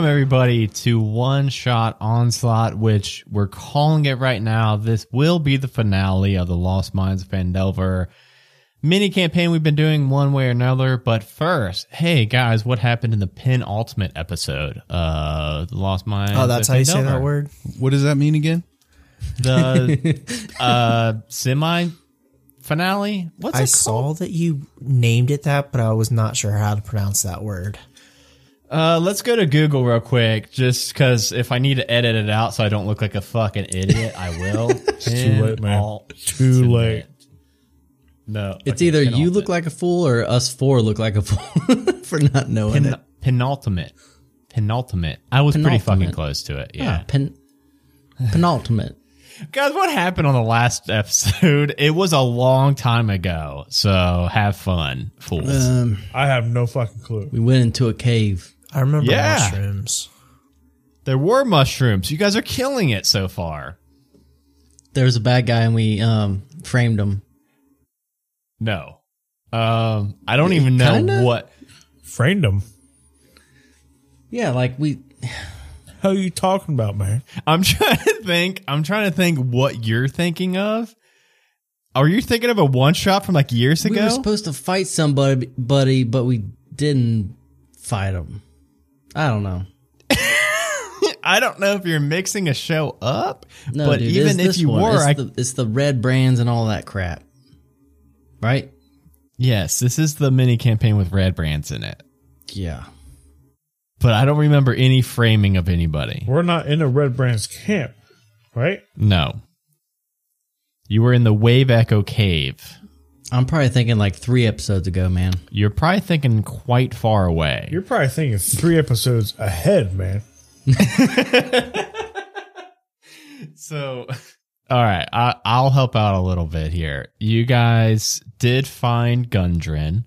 welcome everybody to One Shot Onslaught, which we're calling it right now. This will be the finale of the Lost Mines of Phandelver mini campaign we've been doing one way or another. But first, hey guys, what happened in the penultimate episode? Uh, the Lost Mines. Oh, that's how you say that word. What does that mean again? The uh, semi finale. What's I it saw called? that you named it that, but I was not sure how to pronounce that word. Uh, let's go to Google real quick, just because if I need to edit it out so I don't look like a fucking idiot, I will. it's too late, man. Too late. No, It's okay, either you look like a fool or us four look like a fool for not knowing Pen- it. penultimate. Penultimate. I was pretty fucking close to it. Yeah, Yeah. pen, penultimate. Guys, what happened on the last episode? It was a long time ago. So have fun, fools. Um, I have no fucking clue. we went into a cave. I remember Yeah. mushrooms. there were mushrooms. You guys are killing it so far. There was a bad guy and we um framed him. No. Um, I don't even know Kinda? what. Framed him. Yeah, like we. How are you talking about, man? I'm trying to think. I'm trying to think what you're thinking of. Are you thinking of a one shot from like years ago? We ago? were supposed to fight somebody, buddy, but we didn't fight him. I don't know. I don't know if you're mixing a show up, No, but dude, even if you one. were, it's, I, the, it's the red brands and all that crap, right? yes, this is the mini campaign with red brands in it. Yeah. But I don't remember any framing of anybody. We're not in a Red Brands camp, right? No. You were in the Wave Echo Cave. I'm probably thinking like three episodes ago, man. You're probably thinking quite far away. You're probably thinking three episodes ahead, man. So, all right, I, I'll help out a little bit here. You guys did find Gundren.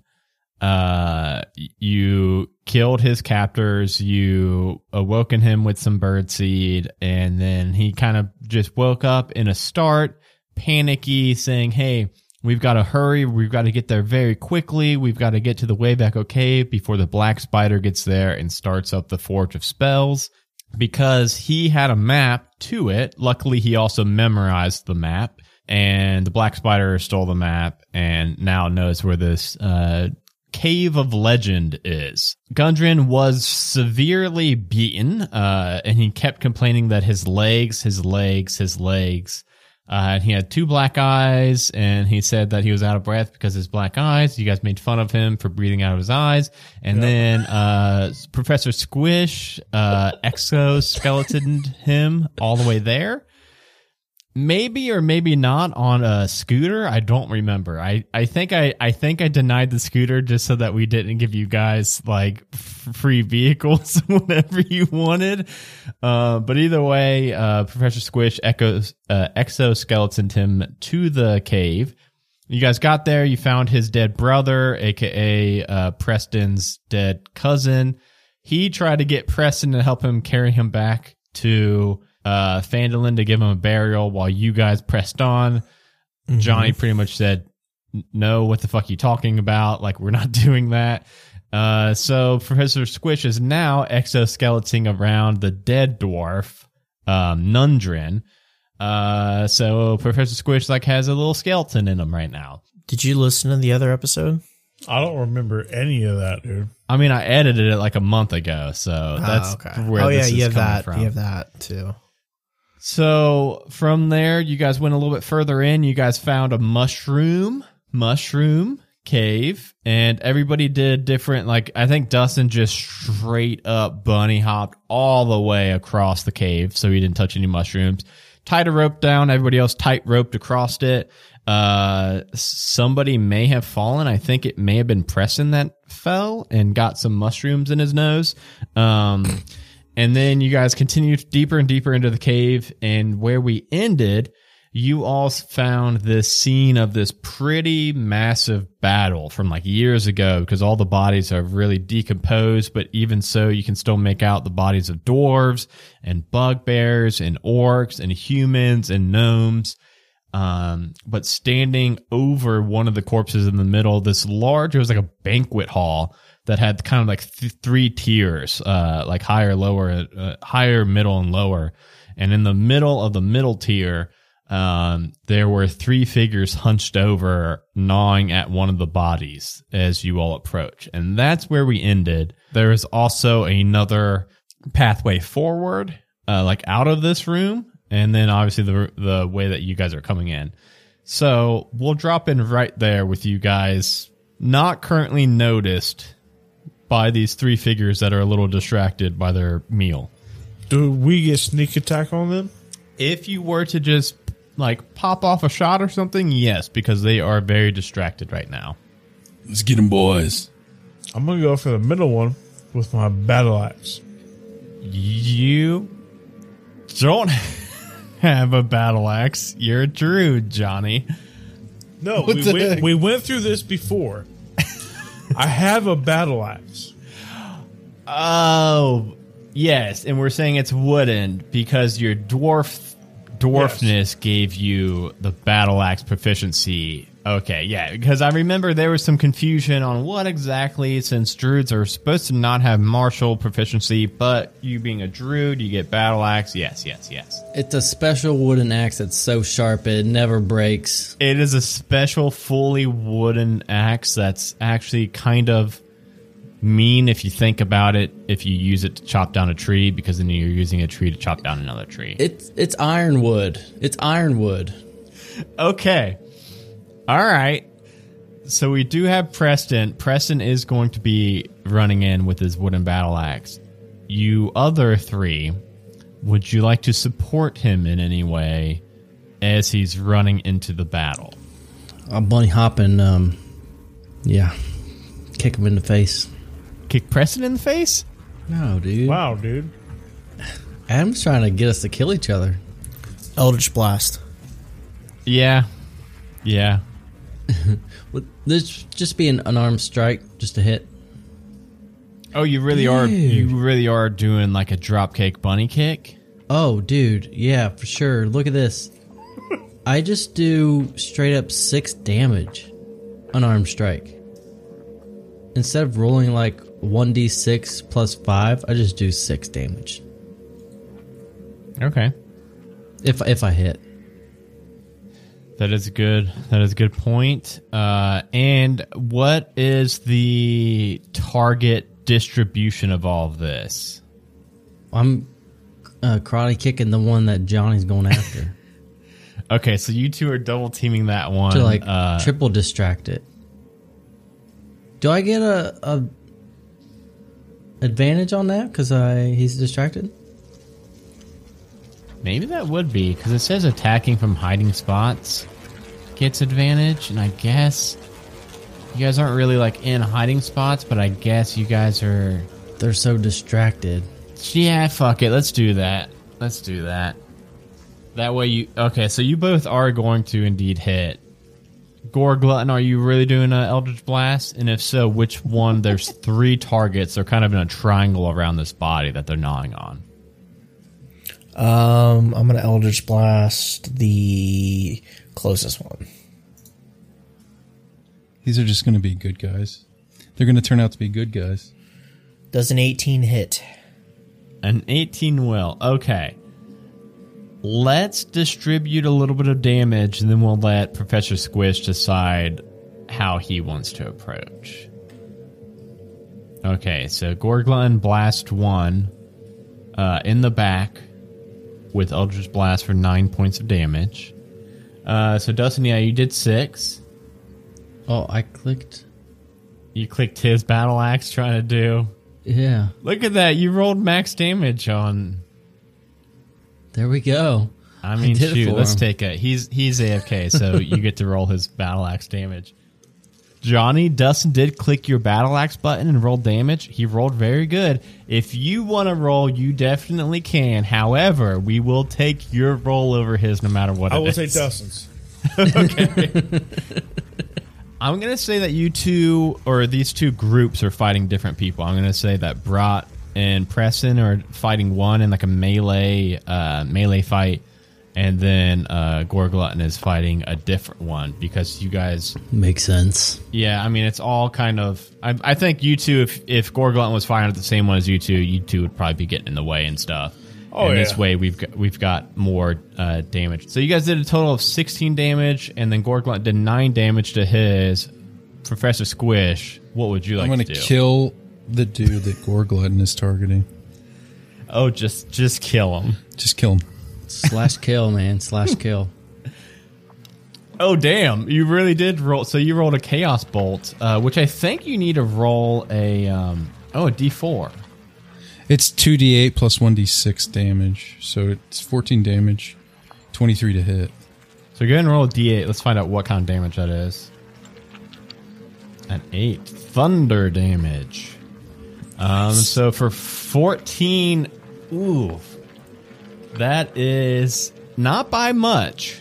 Uh, you killed his captors. You awoken him with some birdseed, and then he kind of just woke up in a start, panicky, saying, "Hey." We've got to hurry. We've got to get there very quickly. We've got to get to the Echo Cave before the Black Spider gets there and starts up the Forge of Spells because he had a map to it. Luckily, he also memorized the map, and the Black Spider stole the map and now knows where this uh, Cave of Legend is. Gundren was severely beaten, uh, and he kept complaining that his legs, his legs, his legs. Uh, and he had two black eyes, and he said that he was out of breath because his black eyes. You guys made fun of him for breathing out of his eyes. And then uh, Professor Squish uh, exoskeletoned him all the way there. Maybe or maybe not on a scooter. I don't remember. I, I think I, I think I denied the scooter just so that we didn't give you guys like free vehicles whenever you wanted. Uh, but either way, uh, Professor Squish echoes, uh, exoskeletoned him to the cave. You guys got there. You found his dead brother, aka uh, Preston's dead cousin. He tried to get Preston to help him carry him back to uh, Phandalin to give him a burial while you guys pressed on. Johnny pretty much said, "No, what the fuck are you talking about? Like we're not doing that." Uh, so Professor Squish is now exoskeleting around the dead dwarf, um, Nundrin. Uh, so Professor Squish like has a little skeleton in him right now. Did you listen to the other episode? I don't remember any of that, dude. I mean, I edited it like a month ago, so that's Ah, where oh this yeah, you is have coming that. from. You have that too. So from there, you guys went a little bit further in. You guys found a mushroom, mushroom cave, and everybody did different. Like I think Dustin just straight up bunny hopped all the way across the cave, so he didn't touch any mushrooms. Tied a rope down. Everybody else tight roped across it. Uh, somebody may have fallen. I think it may have been Preston that fell and got some mushrooms in his nose. Um. And then you guys continued deeper and deeper into the cave. And where we ended, you all found this scene of this pretty massive battle from like years ago because all the bodies are really decomposed. But even so, you can still make out the bodies of dwarves and bugbears and orcs and humans and gnomes. Um, but standing over one of the corpses in the middle, this large, it was like a banquet hall that had kind of like th- three tiers, uh, like higher, lower, uh, higher, middle, and lower. And in the middle of the middle tier, um, there were three figures hunched over, gnawing at one of the bodies as you all approach. And that's where we ended. There is also another pathway forward, uh, like out of this room, and then obviously the the way that you guys are coming in. So we'll drop in right there with you guys, not currently noticed by these three figures that are a little distracted by their meal. Do we get sneak attack on them? If you were to just like pop off a shot or something, yes, because they are very distracted right now. Let's get them, boys. I'm gonna go for the middle one with my battle axe. You don't have a battle axe. You're a druid, Johnny. No, we the went, heck? we went through this before. I have a battle axe. Oh, yes, and we're saying it's wooden because your dwarf dwarfness gave you the battle axe proficiency. Okay, yeah, because I remember there was some confusion on what exactly, since druids are supposed to not have martial proficiency, but you being a druid, you get battle axe. Yes, yes, yes. It's a special wooden axe that's so sharp it never breaks. It is a special, fully wooden axe that's actually kind of mean if you think about it. If you use it to chop down a tree, because then you're using a tree to chop down another tree. It's it's ironwood. It's ironwood. Okay. All right. So we do have Preston. Preston is going to be running in with his wooden battle axe. You other three, would you like to support him in any way as he's running into the battle? A bunny hop and um, yeah, kick him in the face. Kick Preston in the face? No, dude. Wow, dude. Adam's trying to get us to kill each other. Eldritch Blast. Yeah. Yeah. Would this just be an unarmed strike, just a hit? Oh, you really are Dude. you really are doing like a dropkick bunny kick? Oh, dude, yeah, for sure. Look at this. I just do straight up six damage, unarmed strike. Instead of rolling like one d six plus five, I just do six damage Okay. if if I hit. That is good. That is a good point. Uh, and what is the target distribution of all of this? I'm uh, karate kicking the one that Johnny's going after Okay, so you two are double teaming that one. to like uh, triple distract it. Do I get a, a advantage on that because I he's distracted? Maybe that would be because it says attacking from hiding spots gets advantage, and I guess you guys aren't really like in hiding spots, but I guess you guys are. They're so distracted. Yeah, fuck it. Let's do that. Let's do that. That way you okay? So you both are going to indeed hit. Gorglutton, are you really doing an Eldritch Blast? And if so, which one? There's three targets. They're kind of in a triangle around this body that they're gnawing on. Um, I'm gonna Eldritch Blast the closest one. These are just going to be good guys. They're going to turn out to be good guys. Does an 18 hit? An 18 will. Okay. Let's distribute a little bit of damage, and then we'll let Professor Squish decide how he wants to approach. Okay, so Gorglun Blast 1 uh, in the back with Eldritch Blast for 9 points of damage. Uh, so, Dustin, yeah, you did 6. Oh, I clicked. You clicked his battle axe trying to do. Yeah, Look at that. You rolled max damage on there we go. I mean, it shoot, let's him. take it. He's he's AFK, so you get to roll his battle axe damage. Johnny Dustin did click your battle axe button and roll damage. He rolled very good. If you want to roll, you definitely can. However, we will take your roll over his no matter what I will is. take Dustin's. Okay. I'm gonna say that you two or these two groups are fighting different people. I'm gonna say that Brat and Preston are fighting one in like a melee uh, melee fight, and then uh, Gorglutton is fighting a different one because you guys. Makes sense. Yeah, I mean it's all kind of. I, I think you two, if if Gorglutton was fighting at the same one as you two, you two would probably be getting in the way and stuff. Oh, and this way we've got, we've got more uh, damage. So you guys did a total of 16 damage, and then Gorglutton did nine damage to his Professor Squish. What would you like I'm to going do? to kill the dude that Gorglutton is targeting. oh, just just kill him. Just kill him. Slash kill, man. Slash kill. Oh damn! You really did roll. So you rolled a Chaos Bolt, uh, which I think you need to roll a um, oh a D4. It's 2d8 plus 1d6 damage. So it's 14 damage, 23 to hit. So go ahead and roll a D8. Let's find out what kind of damage that is. An eight thunder damage. Um, so for fourteen, ooh, that is not by much.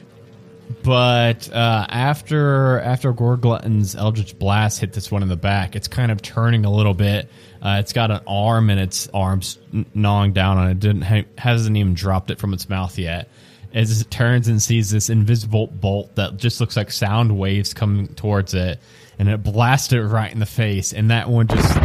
But uh, after after Gorglutton's Eldritch Blast hit this one in the back, it's kind of turning a little bit. Uh, it's got an arm and its arms gnawing down on it. Didn't ha- hasn't even dropped it from its mouth yet. As it turns and sees this invisible bolt that just looks like sound waves coming towards it, and it blasts it right in the face, and that one just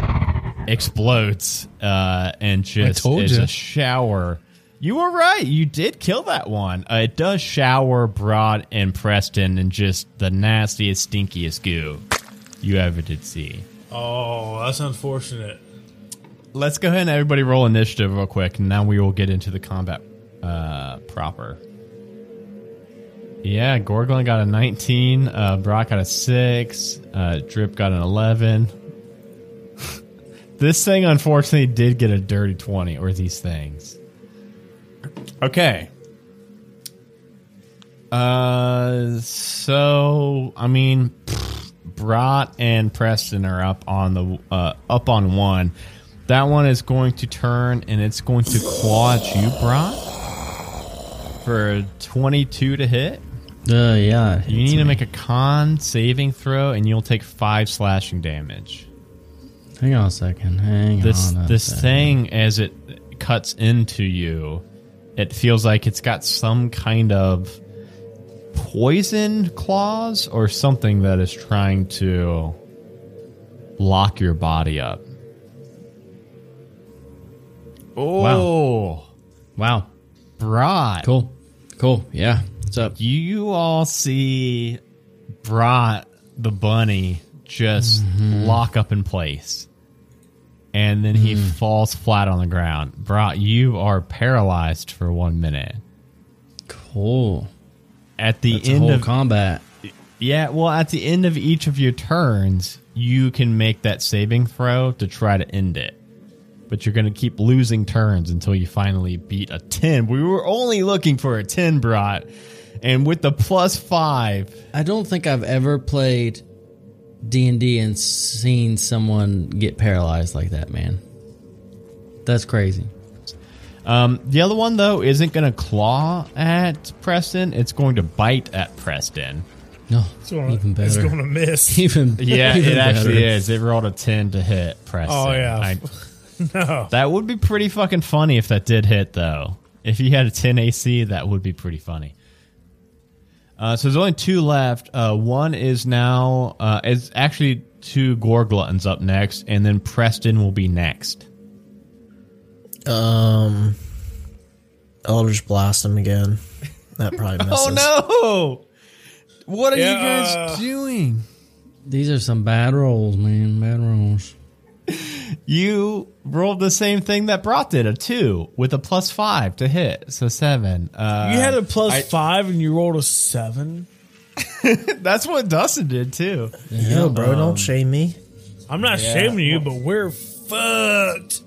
explodes uh, and just is a shower. You were right. You did kill that one. Uh, it does shower Broad and Preston in just the nastiest, stinkiest goo you ever did see. Oh, that's unfortunate. Let's go ahead and everybody roll initiative real quick, and now we will get into the combat uh, proper. Yeah, Gorgon got a 19, uh, Brock got a 6, uh, Drip got an 11. this thing, unfortunately, did get a dirty 20, or these things. Okay. Uh, so, I mean, Brat and Preston are up on the uh, up on one. That one is going to turn and it's going to claw at you, Brat, for twenty-two to hit. Uh, yeah. You need to make a con saving throw, and you'll take five slashing damage. Hang on a second. Hang This on. a this second. thing, as it cuts into you, it feels like it's got some kind of poison claws or something that is trying to lock your body up. Oh, Wow. Brat. Cool. Cool. Yeah. What's up? You all see Brat the bunny just mm-hmm. lock up in place. And then he hmm. falls flat on the ground. Brat, you are paralyzed for one minute. Cool. At the That's end of combat. yeah, well, at the end of each of your turns, you can make that saving throw to try to end it. But you're going to keep losing turns until you finally beat a 10. We were only looking for a 10, Brat. And with the plus five, I don't think I've ever played D and D and seen someone get paralyzed like that, man. That's crazy. Um, the other one though isn't going to claw at Preston. It's going to bite at Preston. No, It's gonna, even It's going to miss. even Yeah, even it actually is. It rolled a ten to hit Preston. Oh, yeah. I- no. that would be pretty fucking funny if that did hit though. If you had a ten AC, that would be pretty funny. Uh, so there's only two left. Uh, one is now uh, is actually two Gorgluttons up next, and then Preston will be next. Um, Eldritch Blast him again. That probably misses. Oh no! What are Yeah, you guys doing? These are some bad rolls, man. Bad rolls. You rolled the same thing that Brat did, a two with a plus five to hit, so seven. Uh, You had a plus I- five and you rolled a seven. that's what Dustin did too. Yo, bro, don't shame me. I'm not shaming you, but we're fucked.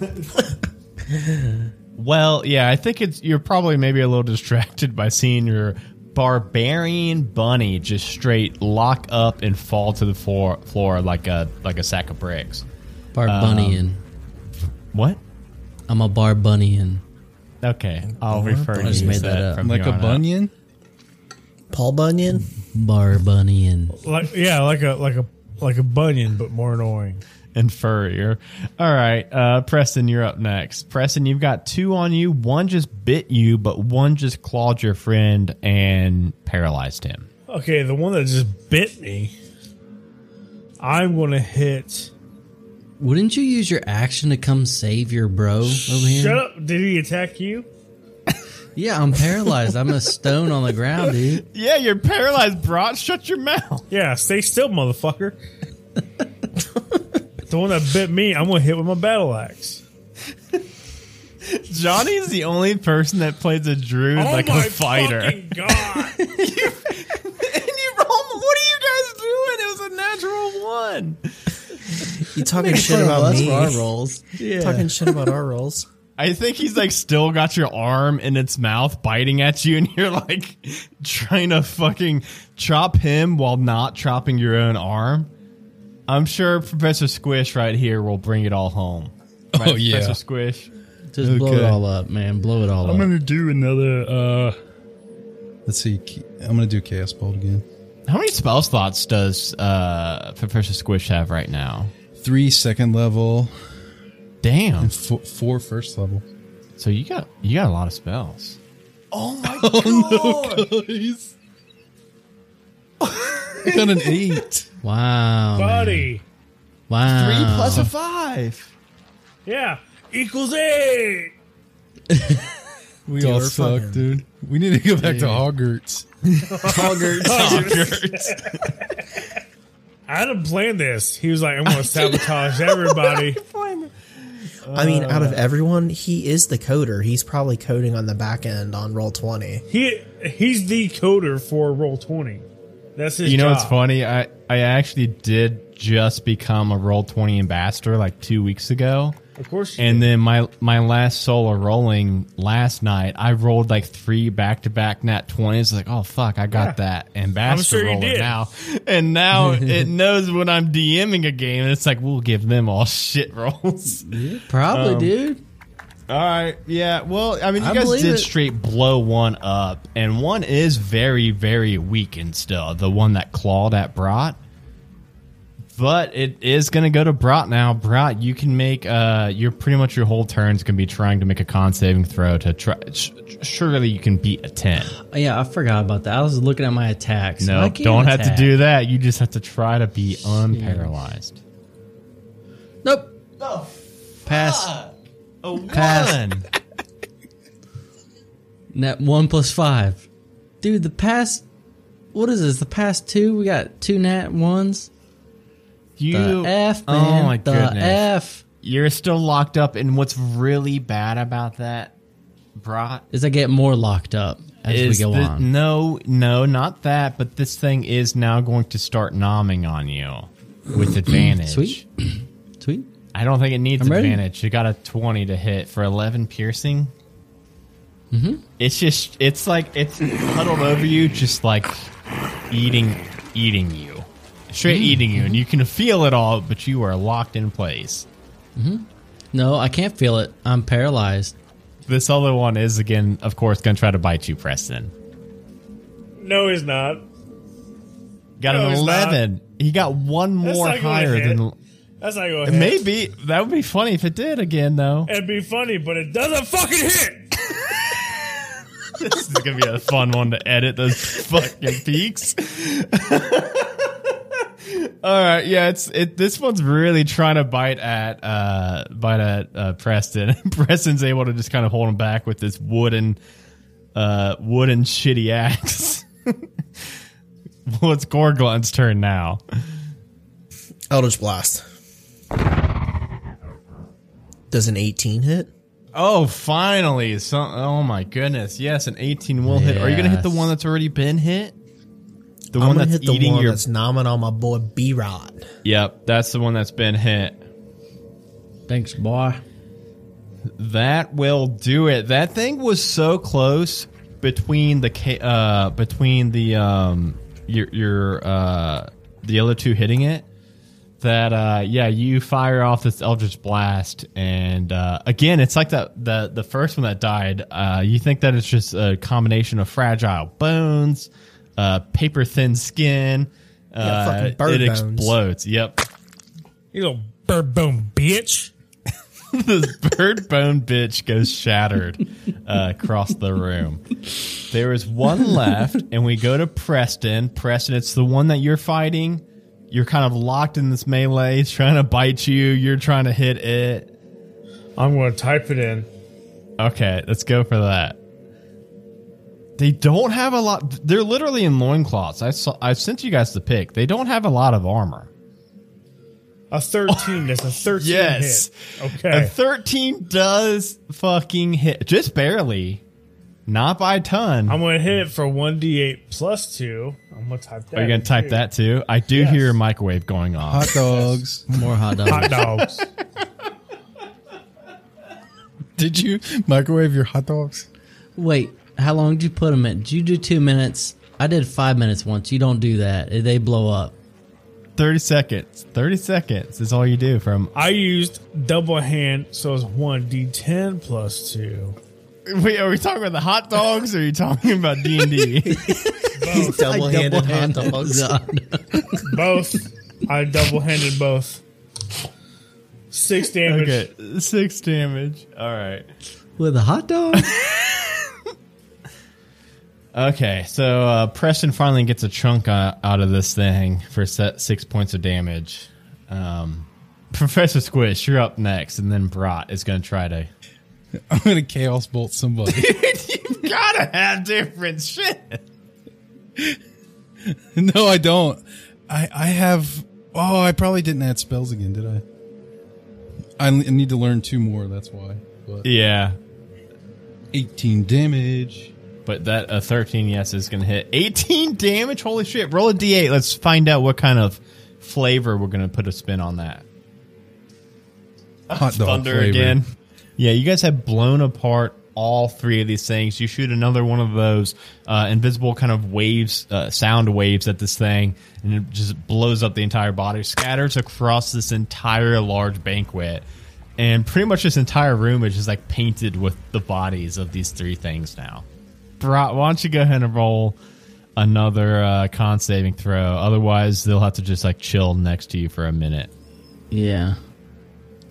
Well, yeah, I think it's you're probably maybe a little distracted by seeing your barbarian bunny just straight lock up and fall to the floor, floor like a like a sack of bricks. Barbunian. What? I'm a Barbunian. Okay, I'll refer to I you made that that up. from Like a on out. bunion? Paul Bunyan? Barbunian. Like yeah, like a like a like a bunion, but more annoying. and furrier. All right, uh, Preston, you're up next. Preston, you've got two on you. One just bit you, but one just clawed your friend and paralyzed him. Okay, the one that just bit me. I'm gonna hit. Wouldn't you use your action to come save your bro over here? Shut up! Did he attack you? Yeah, I'm paralyzed. I'm a stone on the ground, dude. Yeah, you're paralyzed, Brat. Shut your mouth. Yeah, stay still, motherfucker. the one that bit me, I'm gonna hit with my battle axe. Johnny's the only person that plays a druid oh like a fighter. Oh fucking god! and you roll. What are you guys doing? It was a natural one. You talking shit about me? our rolls. Yeah. Talking shit about our rolls. I think he's like still got your arm in its mouth, biting at you, and you're like trying to fucking chop him while not chopping your own arm. I'm sure Professor Squish right here will bring it all home. Right, Oh, yeah. Professor Squish. Just blow it all up, man. Blow it all I'm up. gonna do another. uh Let's see. I'm gonna do chaos bolt again. How many spell slots does uh, Professor Squish have right now? Three second level, Damn. and four, four first level. So you got you got a lot of spells. Oh my oh, god! Guys, I got an eight. Wow. man. Buddy, Wow. Three plus a five. yeah, equals eight. We Dude, all we're suck, fucking- dude. We need to go back to Hogwarts. I hadn't planned this. He was like, "I'm gonna sabotage everybody." I mean, out of everyone, he is the coder. He's probably coding on the back end on roll twenty. He he's the coder for Roll Twenty. That's his. You know job. what's funny? I I actually did just become a roll twenty ambassador like two weeks ago, Of course. and did. then my my last solo rolling last night, I rolled like three back to back nat twenties. Like, oh fuck, I got that ambassador sure you did. now, and now it knows when I'm DMing a game, and it's like we'll give them all shit rolls. Probably, Um, dude. All right, yeah. Well, I mean, you I guys did it. straight blow one up, and one is very, very weakened still. The one that clawed at Brat, but it is going to go to Brat now. Brat, you can make. Uh, you're pretty much your whole turn's going to be trying to make a con saving throw to try. Sh- surely you can beat a ten. Oh, yeah, I forgot about that. I was looking at my attacks. No, I can't don't have to do that. You just have to try to be unparalyzed. Nope. Pass. A Pass. one. Net one plus five. Dude, the past. What is this? The past two? We got two nat ones. You. The F, man. Oh my the goodness. F. You're still locked up, and what's really bad about that, Brat, Is I get more locked up as we go that- on. No, no, not that. But this thing is now going to start nomming on you with advantage. Sweet. Sweet. I don't think it needs I'm ready. advantage. You got a twenty to hit for eleven piercing. Mm-hmm. It's just, it's like it's huddled over you, just like eating, eating you, straight Mm. eating you, and you can feel it all, but you are locked in place. No, I can't feel it. I'm paralyzed. This other one is again, of course, going to try to bite you, Preston. no, he's not. Got No, an eleven. He got one more higher than. That's not going to hit. Maybe that would be funny if it did again, though. It'd be funny, but it doesn't fucking hit. this is gonna be a fun one to edit those fucking peaks. All right, yeah, it's it. This one's really trying to bite at uh bite at uh, Preston. Preston's able to just kind of hold him back with this wooden uh wooden shitty axe. well, it's Gorglun's turn now. Eldritch Blast. Does an 18 hit? Oh, finally! So, oh my goodness! Yes, an eighteen will hit. Are you gonna hit the one that's already been hit? The I'm one gonna that's hit the eating one your that's nomming on my boy B Rod. Yep, that's the one that's been hit. Thanks, boy. That will do it. That thing was so close between the ca- uh between the um your your uh the other two hitting it that uh yeah you fire off this eldritch blast and uh again it's like that the the first one that died uh you think that it's just a combination of fragile bones uh paper thin skin Uh, fucking bird it bones. explodes. Yep. You little bird bone bitch. this bird bone bitch goes shattered uh, across the room. There is one left, and we go to Preston. Preston, it's the one that you're fighting. You're kind of locked in this melee. It's trying to bite you. You're trying to hit it. I'm going to type it in. Okay, let's go for that. They don't have a lot. They're literally in loincloths. I saw. I sent you guys the pic. They don't have a lot of armor. A 13. That's a 13 Yes. hit. A 13 does fucking hit. Just barely. Not by a ton. I'm going to hit it for 1d8 plus 2. I'm going to type that. Are you going to type too. that too? I do Yes. hear a microwave going off. Hot dogs. More hot dogs. Hot dogs. Did you microwave your hot dogs? Wait, how long did you put them in? Did you do two minutes? I did five minutes once. You don't do that. They blow up. 30 seconds. 30 seconds is all you do from. I used double hand, so it's 1d10 plus 2. Wait, are we talking about the hot dogs or are you talking about D&D? Double-handed hot dogs. Both. I double handed both. Six damage. okay, 6 damage. All right. With a hot dog? Okay, so uh, Preston finally gets a chunk uh, out of this thing for set six points of damage. Um, Professor Squish, you're up next, and then Brat is going to try to. I'm gonna chaos bolt somebody. You've got to have different shit. no, I don't. I I have. Oh, I probably didn't add spells again, did I? I need to learn two more. That's why. But Yeah, 18 damage. But that a 13 yes is going to hit 18 damage. Holy shit! Roll a d8. Let's find out what kind of flavor we're going to put a spin on that. Hot dog Thunder flavor. again. Yeah, you guys have blown apart all three of these things. You shoot another one of those uh, invisible kind of waves, uh, sound waves at this thing, and it just blows up the entire body, scatters across this entire large banquet. And pretty much this entire room is just like painted with the bodies of these three things now. Bra- why don't you go ahead and roll another uh, con saving throw? Otherwise, they'll have to just like chill next to you for a minute. yeah.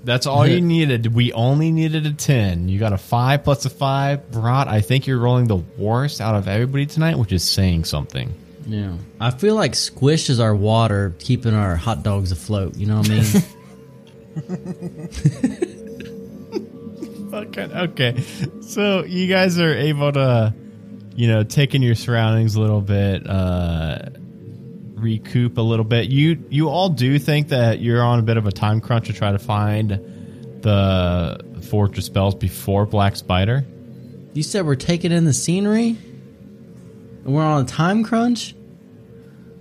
That's all you needed. We only needed a 10. You got a 5 plus a 5. Brat, I think you're rolling the worst out of everybody tonight, which is saying something. Yeah. I feel like Squish is our water keeping our hot dogs afloat. You know what I mean? Okay. So you guys are able to, you know, take in your surroundings a little bit, uh, recoup a little bit. You you all do think that you're on a bit of a time crunch to try to find the Forge of Spells before Black Spider. you said we're taking in the scenery? And we're on a time crunch?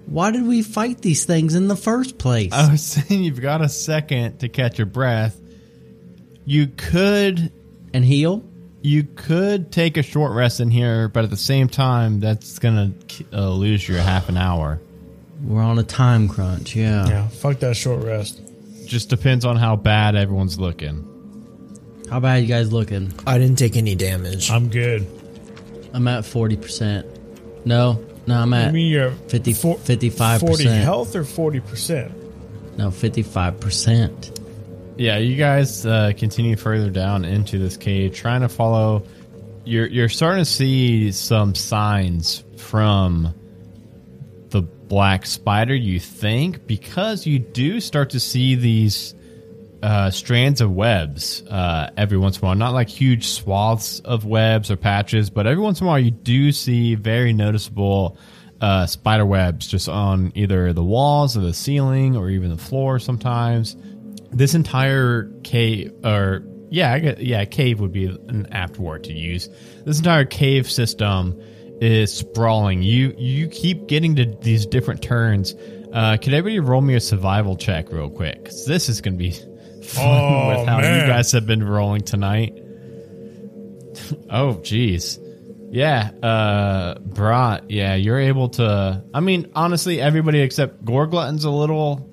Why did we fight these things in the first place? I was saying you've got a second to catch your breath. You could and heal? You could take a short rest in here, but at the same time, that's gonna uh, lose you half an hour. We're on a time crunch, yeah. Yeah, fuck that short rest. Just depends on how bad everyone's looking. How bad you guys looking? I didn't take any damage. I'm good. I'm at 40%. No, no, I'm I at mean, you're 50, 55%. 40 health or 40%? No, 55%. Yeah, you guys uh, continue further down into this cave, trying to follow. You're you're starting to see some signs from the black spider. You think because you do start to see these uh, strands of webs uh, every once in a while. Not like huge swaths of webs or patches, but every once in a while you do see very noticeable uh, spider webs just on either the walls or the ceiling or even the floor sometimes. This entire cave, or yeah, guess, yeah, cave would be an apt word to use. This entire cave system is sprawling. You you keep getting to these different turns. Uh, could everybody roll me a survival check real quick? 'Cause this is going to be fun Oh, with how man. you guys have been rolling tonight. oh, jeez. Yeah, uh, Brat, yeah, you're able to. I mean, honestly, everybody except Gorglutton's a little,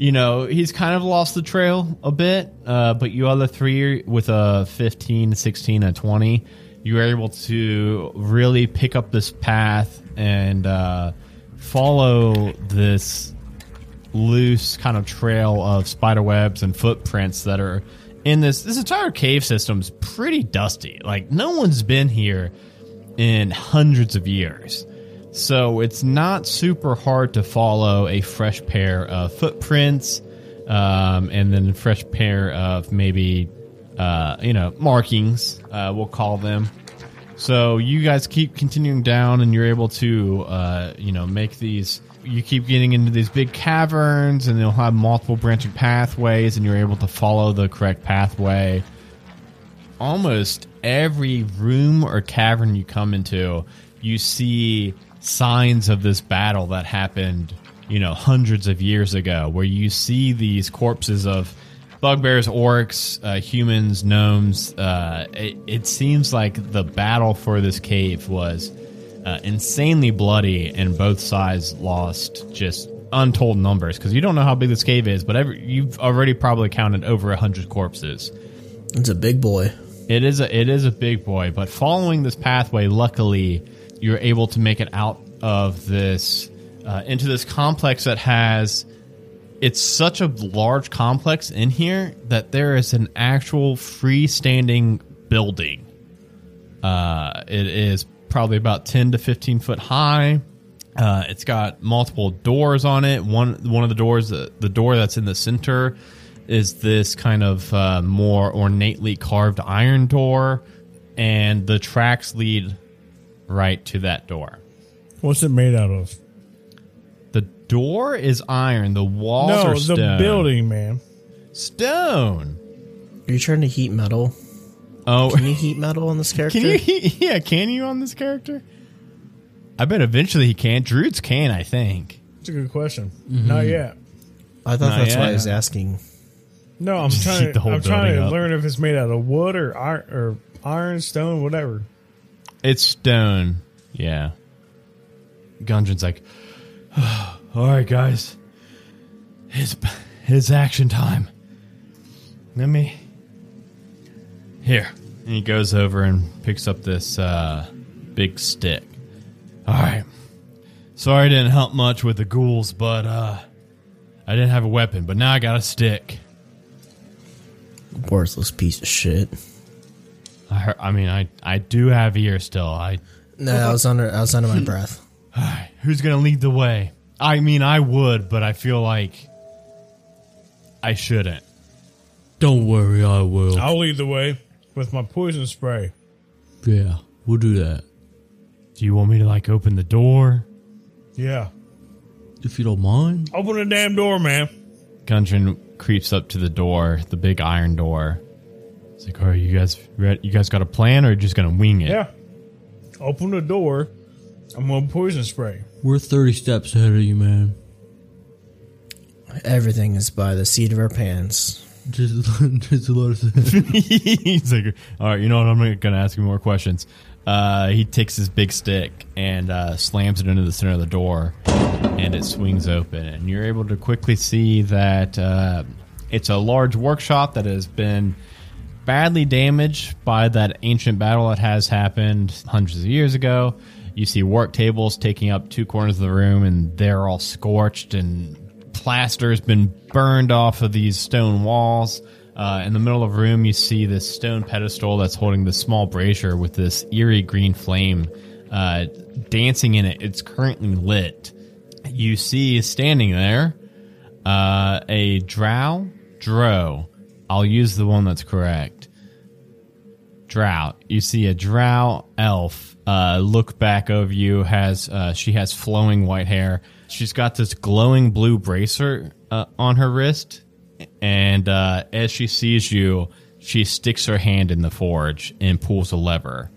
you know, he's kind of lost the trail a bit. Uh, but you other three with a 15, 16, and 20, you were able to really pick up this path and uh, follow this loose kind of trail of spider webs and footprints that are in this this entire cave system's pretty dusty. Like no one's been here in hundreds of years. So it's not super hard to follow a fresh pair of footprints um, and then a fresh pair of maybe uh, you know markings uh, we'll call them so you guys keep continuing down, and you're able to, uh, you know, make these. You keep getting into these big caverns, and they'll have multiple branching pathways, and you're able to follow the correct pathway. Almost every room or cavern you come into, you see signs of this battle that happened, you know, hundreds of years ago, where you see these corpses of bugbears, orcs, uh, humans, gnomes. Uh, it, it, seems like the battle for this cave was uh, insanely bloody, and both sides lost just untold numbers because you don't know how big this cave is, but every, you've already probably counted over a hundred corpses. It's a big boy. It is a it is a big boy, but following this pathway, luckily, you're able to make it out of this uh, into this complex that has it's such a large complex in here that there is an actual freestanding building. Uh, it is probably about 10 to 15 foot high. Uh, it's got multiple doors on it. One one of the doors, the, the door that's in the center, is this kind of uh, more ornately carved iron door, and the tracks lead right to that door. What's it made out of? The door is iron. The walls no, are stone. No, the building, man. Stone. Are you trying to heat metal? Oh, can you heat metal on this character? Can you? Heat, yeah, can you on this character? I bet eventually he can. Druids can, I think. It's a good question. Mm-hmm. Not yet. I thought Not that's yet. why I was asking. No, I'm trying. To, I'm trying to up. learn if it's made out of wood or iron, or iron, stone, whatever. It's stone. Yeah. Gundren's like, All right, guys. It's it's action time. Let me here. And he goes over and picks up this uh, big stick. All right. Sorry, I didn't help much with the ghouls, but uh, I didn't have a weapon. But now I got a stick. Worthless piece of shit. I, heard, I mean, I I do have ears still. I no, I was under I was under my breath. Who's gonna lead the way? I mean, I would, but I feel like I shouldn't. Don't worry, I will. I'll lead the way with my poison spray. Yeah, we'll do that. Do you want me to like open the door? Yeah. If you don't mind. Open the damn door, man. Gundren creeps up to the door, the big iron door. It's like, all right, you guys, ready? you guys got a plan, or you just gonna wing it? Yeah. Open the door. I'm gonna poison spray. We're 30 steps ahead of you, man. Everything is by the seat of our pants. Just, just a lot of He's like, all right, you know what? I'm not going to ask you more questions. Uh, he takes his big stick and uh, slams it into the center of the door, and it swings open. And you're able to quickly see that uh, it's a large workshop that has been badly damaged by that ancient battle that has happened hundreds of years ago. You see work tables taking up two corners of the room, and they're all scorched, and plaster has been burned off of these stone walls. Uh, in the middle of the room, you see this stone pedestal that's holding this small brazier with this eerie green flame uh, dancing in it. It's currently lit. You see standing there uh, a drow, dro. I'll use the one that's correct. Drought. You see a drow elf uh, look back over you. Has uh, she has flowing white hair? She's got this glowing blue bracer uh, on her wrist, and uh, as she sees you, she sticks her hand in the forge and pulls a lever.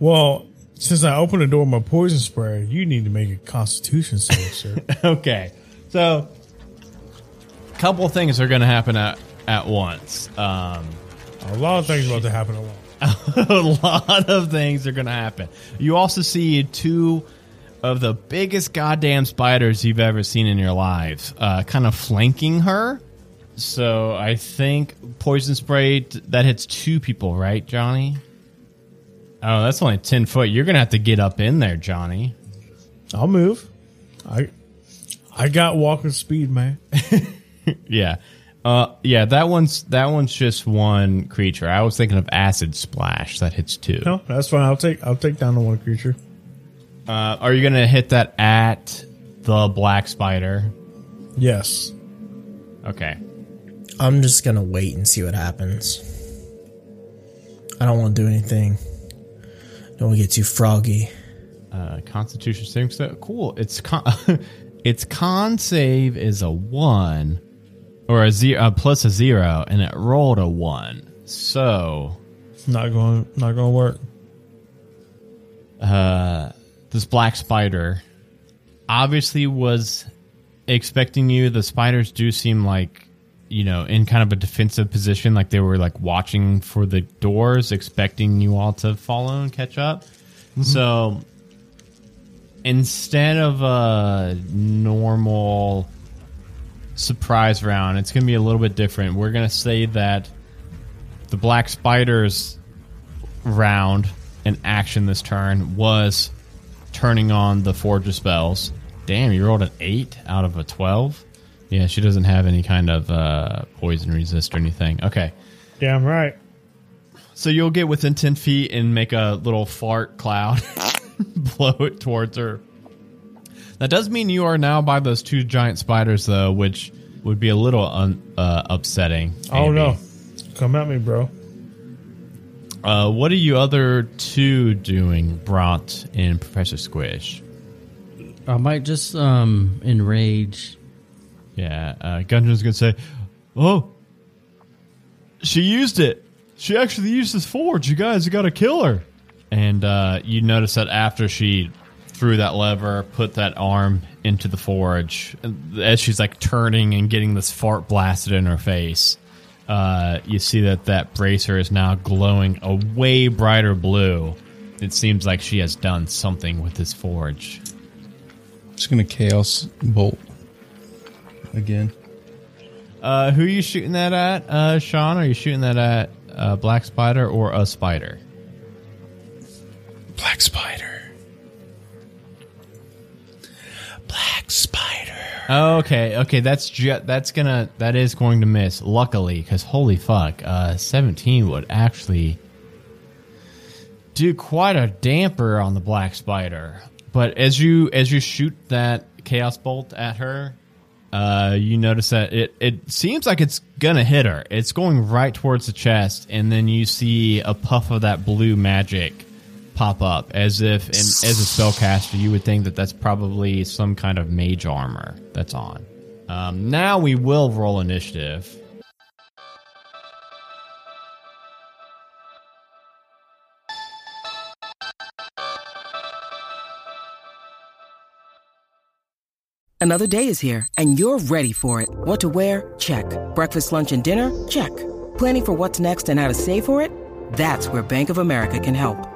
Well, since I opened the door with my poison spray, you need to make a Constitution save, sir. okay, so a couple things are going to happen at at once. Um, a lot of things about to happen at once. a lot of things are going to happen. You also see two of the biggest goddamn spiders you've ever seen in your lives, uh, kind of flanking her. So I think poison spray that hits two people, right, Johnny? Oh, that's only ten foot. You're gonna have to get up in there, Johnny. I'll move. I I got walking speed, man. yeah. Uh, yeah, that one's that one's just one creature. I was thinking of acid splash that hits two. No, that's fine. I'll take I'll take down the one creature. Uh, are you gonna hit that at the black spider? Yes. Okay. I'm just gonna wait and see what happens. I don't want to do anything. Don't want to get too froggy. Uh, Constitution saving so cool. It's con its con save is a one or a zero uh, plus a zero, and it rolled a one. So not going not going to work. Uh, this black spider obviously was expecting you. The spiders do seem like you know in kind of a defensive position, like they were like watching for the doors, expecting you all to follow and catch up. Mm-hmm. So instead of a normal surprise round, it's going to be a little bit different. We're going to say that the Black Spiders round in action this turn was turning on the Forge of Spells. Damn, you rolled an 8 out of a 12? Yeah, she doesn't have any kind of uh, poison resist or anything. Okay. Damn right. So you'll get within 10 feet and make a little fart cloud, blow it towards her. That does mean you are now by those two giant spiders, though, which would be a little un, uh, upsetting. Oh no! Come at me, bro. Uh, what are you other two doing, Bront and Professor Squish? I might just um enrage. Yeah, uh, Gundren's gonna say, "Oh, she used it. She actually used this forge. You guys you got to kill her." And uh, you notice that after she threw that lever, put that arm into the forge. As she's like turning and getting this fart blasted in her face, uh, you see that that bracer is now glowing a way brighter blue. It seems like she has done something with this forge. Just gonna chaos bolt again. Uh, who are you shooting that at, uh, Sean? Are you shooting that at uh, Black Spider or a spider? Black Spider. Okay, okay, that's ju- that's gonna that is going to miss. Luckily, because holy fuck, uh, seventeen would actually do quite a damper on the black spider. But as you as you shoot that chaos bolt at her, uh, you notice that it it seems like it's gonna hit her. It's going right towards the chest, and then you see a puff of that blue magic pop up as if in, as a spellcaster you would think that that's probably some kind of mage armor that's on. Um, now we will roll initiative. Another day is here and you're ready for it. What to wear? Check. Breakfast lunch and dinner? Check. Planning for what's next and how to save for it? That's where bank of america can help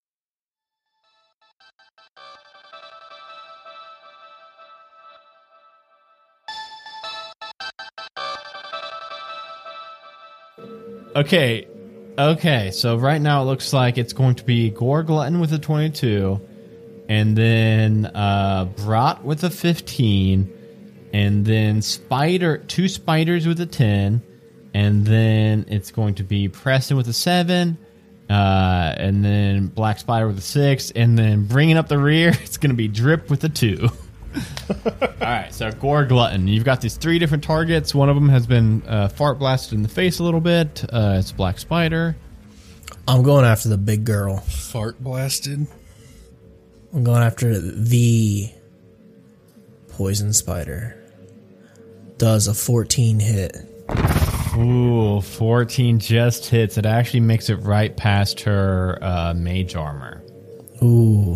Okay. Okay. So right now it looks like it's going to be Gorglutton with a 22, and then uh, Brat with a 15, and then Spider, two Spiders with a 10, and then it's going to be Preston with a 7. Uh, and then Black Spider with a six, and then bringing up the rear, it's going to be Drip with a two. All right, so Gorglutton. You've got these three different targets. One of them has been uh, fart blasted in the face a little bit. Uh, it's Black Spider. I'm going after the big girl. Fart blasted. I'm going after the poison spider. Does a 14 hit. Ooh, 14 just hits. It actually makes it right past her uh, mage armor. Ooh.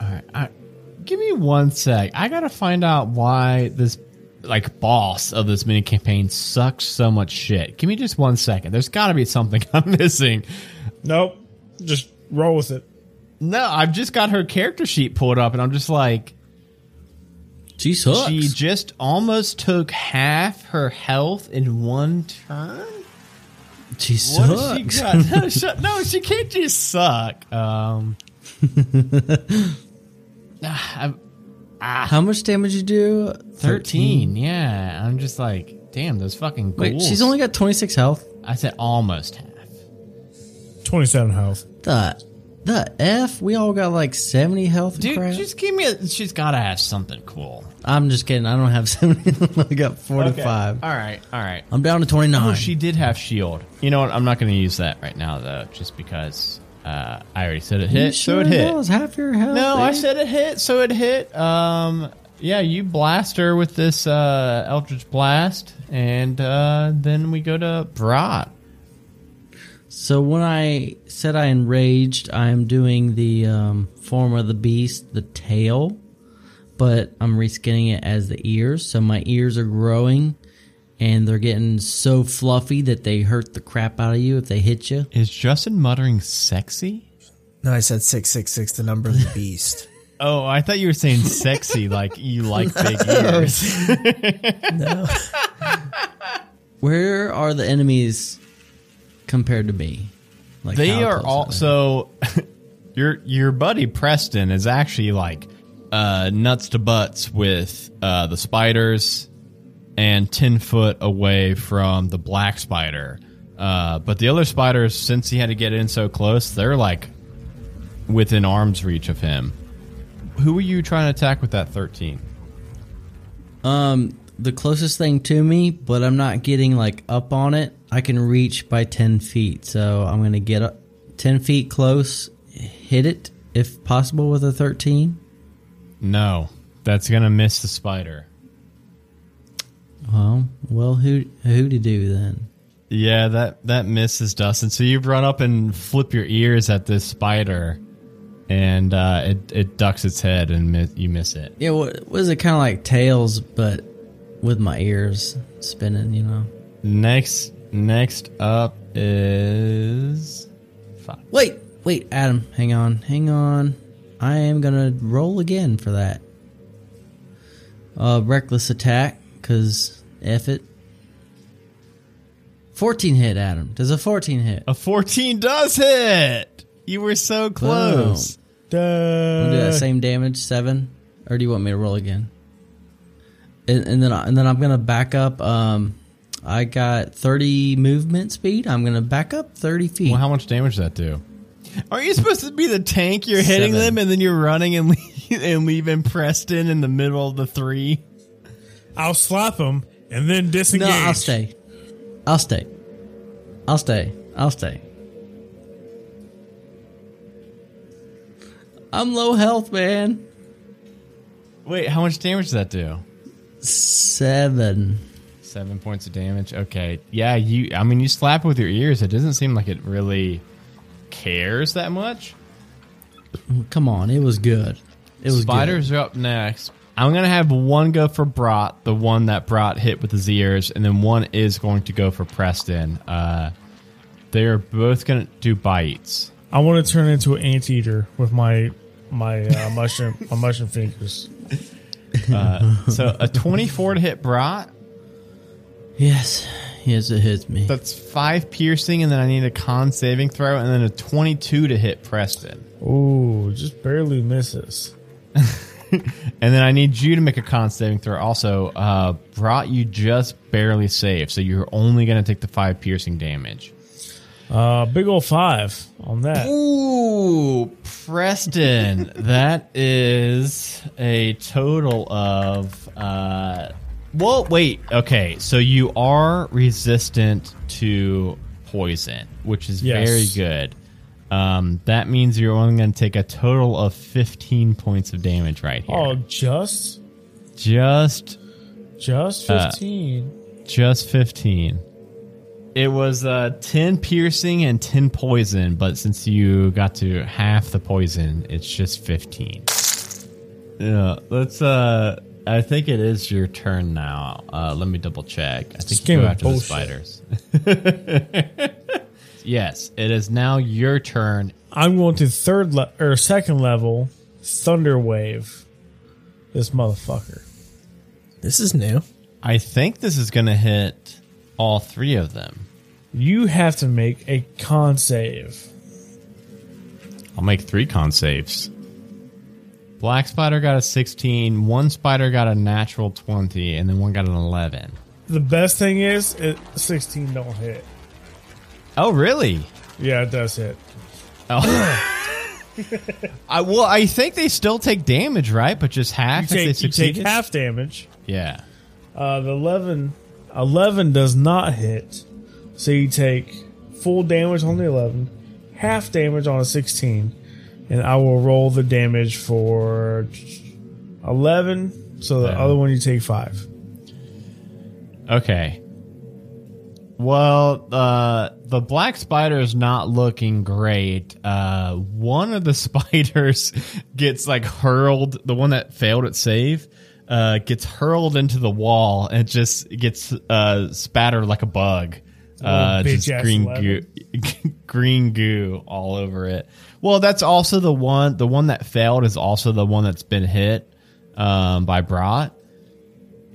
All right. I, give me one sec. I gotta find out why this like boss of this mini campaign sucks so much shit. Give me just one second. There's got to be something I'm missing. Nope. Just roll with it. No, I've just got her character sheet pulled up, and I'm just like, she sucks. She just almost took half her health in one turn. She sucks. She no, she, no, she can't just suck. Um, ah, ah, How much damage you do? 13. 13. Yeah, I'm just like, damn, those fucking ghouls. Wait, she's only got 26 health. I said almost half. 27 health. The the F? We all got like 70 health Dude, crap. just give me a. She's got to have something cool. I'm just kidding. I don't have 70. I got 45. Okay. All right, all right. I'm down to 29. Oh, she did have shield. You know what? I'm not going to use that right now, though, just because uh, I already said it hit, sure so it hit. Was half your health. No, I said it hit, so it hit. Um, yeah, you blast her with this uh, Eldritch Blast, and uh, then we go to Brat. So when I said I enraged, I'm doing the um, form of the beast, the tail, but I'm reskinning it as the ears. So my ears are growing, and they're getting so fluffy that they hurt the crap out of you if they hit you. Is Justin muttering sexy? No, I said six six six, the number of the beast. oh, I thought you were saying sexy, like you like big ears. no. Where are the enemies compared to me. Like they are all so. your your buddy Preston is actually like uh, nuts to butts with uh, the spiders and ten foot away from the black spider. Uh, but the other spiders, since he had to get in so close, they're like within arm's reach of him. Who were you trying to attack with that thirteen? Um, the closest thing to me, but I'm not getting like up on it. I can reach by 10 feet. So I'm going to get up 10 feet close, hit it if possible with a 13. No, that's going to miss the spider. Well, well, who who to do then? Yeah, that that misses Dustin. So you run up and flip your ears at this spider, and uh, it it ducks its head and miss, you miss it. Yeah, what was it? Kind of like tails, but with my ears spinning. You know. Next Next up is. Five. Wait, wait, Adam, hang on, hang on. I am gonna roll again for that. Uh, reckless attack, cause F it. 14 hit, Adam. Does a 14 hit? A 14 does hit! You were so close. Duh. do that same damage, seven? Or do you want me to roll again? And, and then, and then I'm gonna back up. Um, I got 30 movement speed. I'm going to back up 30 feet. Well, how much damage does that do? Are you supposed to be the tank? You're hitting Seven. them and then you're running and, leave, and leaving Preston in the middle of the three? I'll slap him and then disengage. No, I'll stay. I'll stay. I'll stay. I'll stay. I'm low health, man. Wait, how much damage does that do? Seven. Seven points of damage. Okay. Yeah, you. I mean, you slap it with your ears. It doesn't seem like it really cares that much. Come on, it was good. It was Spiders good. are up next. I'm gonna have one go for Brat, the one that Brat hit with his ears, and then one is going to go for Preston. Uh, they're both gonna do bites. I want to turn into an anteater with my my uh, mushroom my mushroom fingers. Uh, so a 24 to hit Brat. Yes, yes, it hits me. That's five piercing, and then I need a con saving throw, and then a 22 to hit Preston. Ooh, just barely misses. and then I need you to make a con saving throw. Also, uh, Brat you just barely safe, so you're only going to take the five piercing damage. Uh, big old five on that. Ooh, Preston, that is a total of uh, well, wait. Okay, so you are resistant to poison, which is yes. very good. Um, that means you're only going to take a total of 15 points of damage right here. Oh, just? Just. Just 15. Uh, just 15. It was uh, 10 piercing and 10 poison, but since you got to half the poison, it's just 15. Yeah, let's uh I think it is your turn now. Uh, let me double check. I think you go after bullshit. the spiders. Yes, it is now your turn. I'm going to third le- or second level Thunder Wave. This motherfucker. This is new. I think this is going to hit all three of them. You have to make a con save. I'll make three con saves. Black Spider got a 16, one Spider got a natural 20, and then one got an 11. The best thing is, it 16 don't hit. Oh, really? Yeah, it does hit. Oh. I well, I think they still take damage, right? But just half You if they take, you take half damage. Yeah. Uh, the 11, 11 does not hit. So you take full damage on the 11, half damage on a 16, and I will roll the damage for 11. So the Yeah. other one you take 5. Okay. Well, uh, the black spider is not looking great. Uh, one of the spiders gets like hurled. The one that failed at save, uh, gets hurled into the wall and just gets uh spattered like a bug. Uh, just green goo, green goo all over it. Well, that's also the one. The one that failed is also the one that's been hit um, by Brat.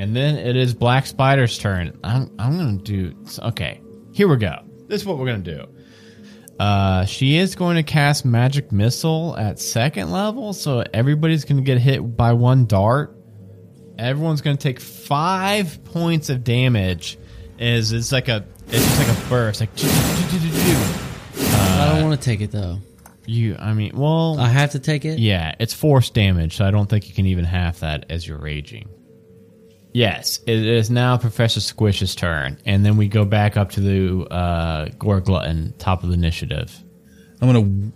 And then it is Black Spider's turn. I'm, I'm going to do. Okay, here we go. This is what we're going to do. Uh, she is going to cast Magic Missile at second level, so everybody's going to get hit by one dart. Everyone's going to take five points of damage. Is it's like a it's just like a burst, like I don't want to take it though. you. I mean, well, I have to take it. yeah, it's force damage, so I don't think you can even half that as you're raging. Yes, it is now Professor Squish's turn, and then we go back up to the uh, Gorglutton, top of the initiative. I'm gonna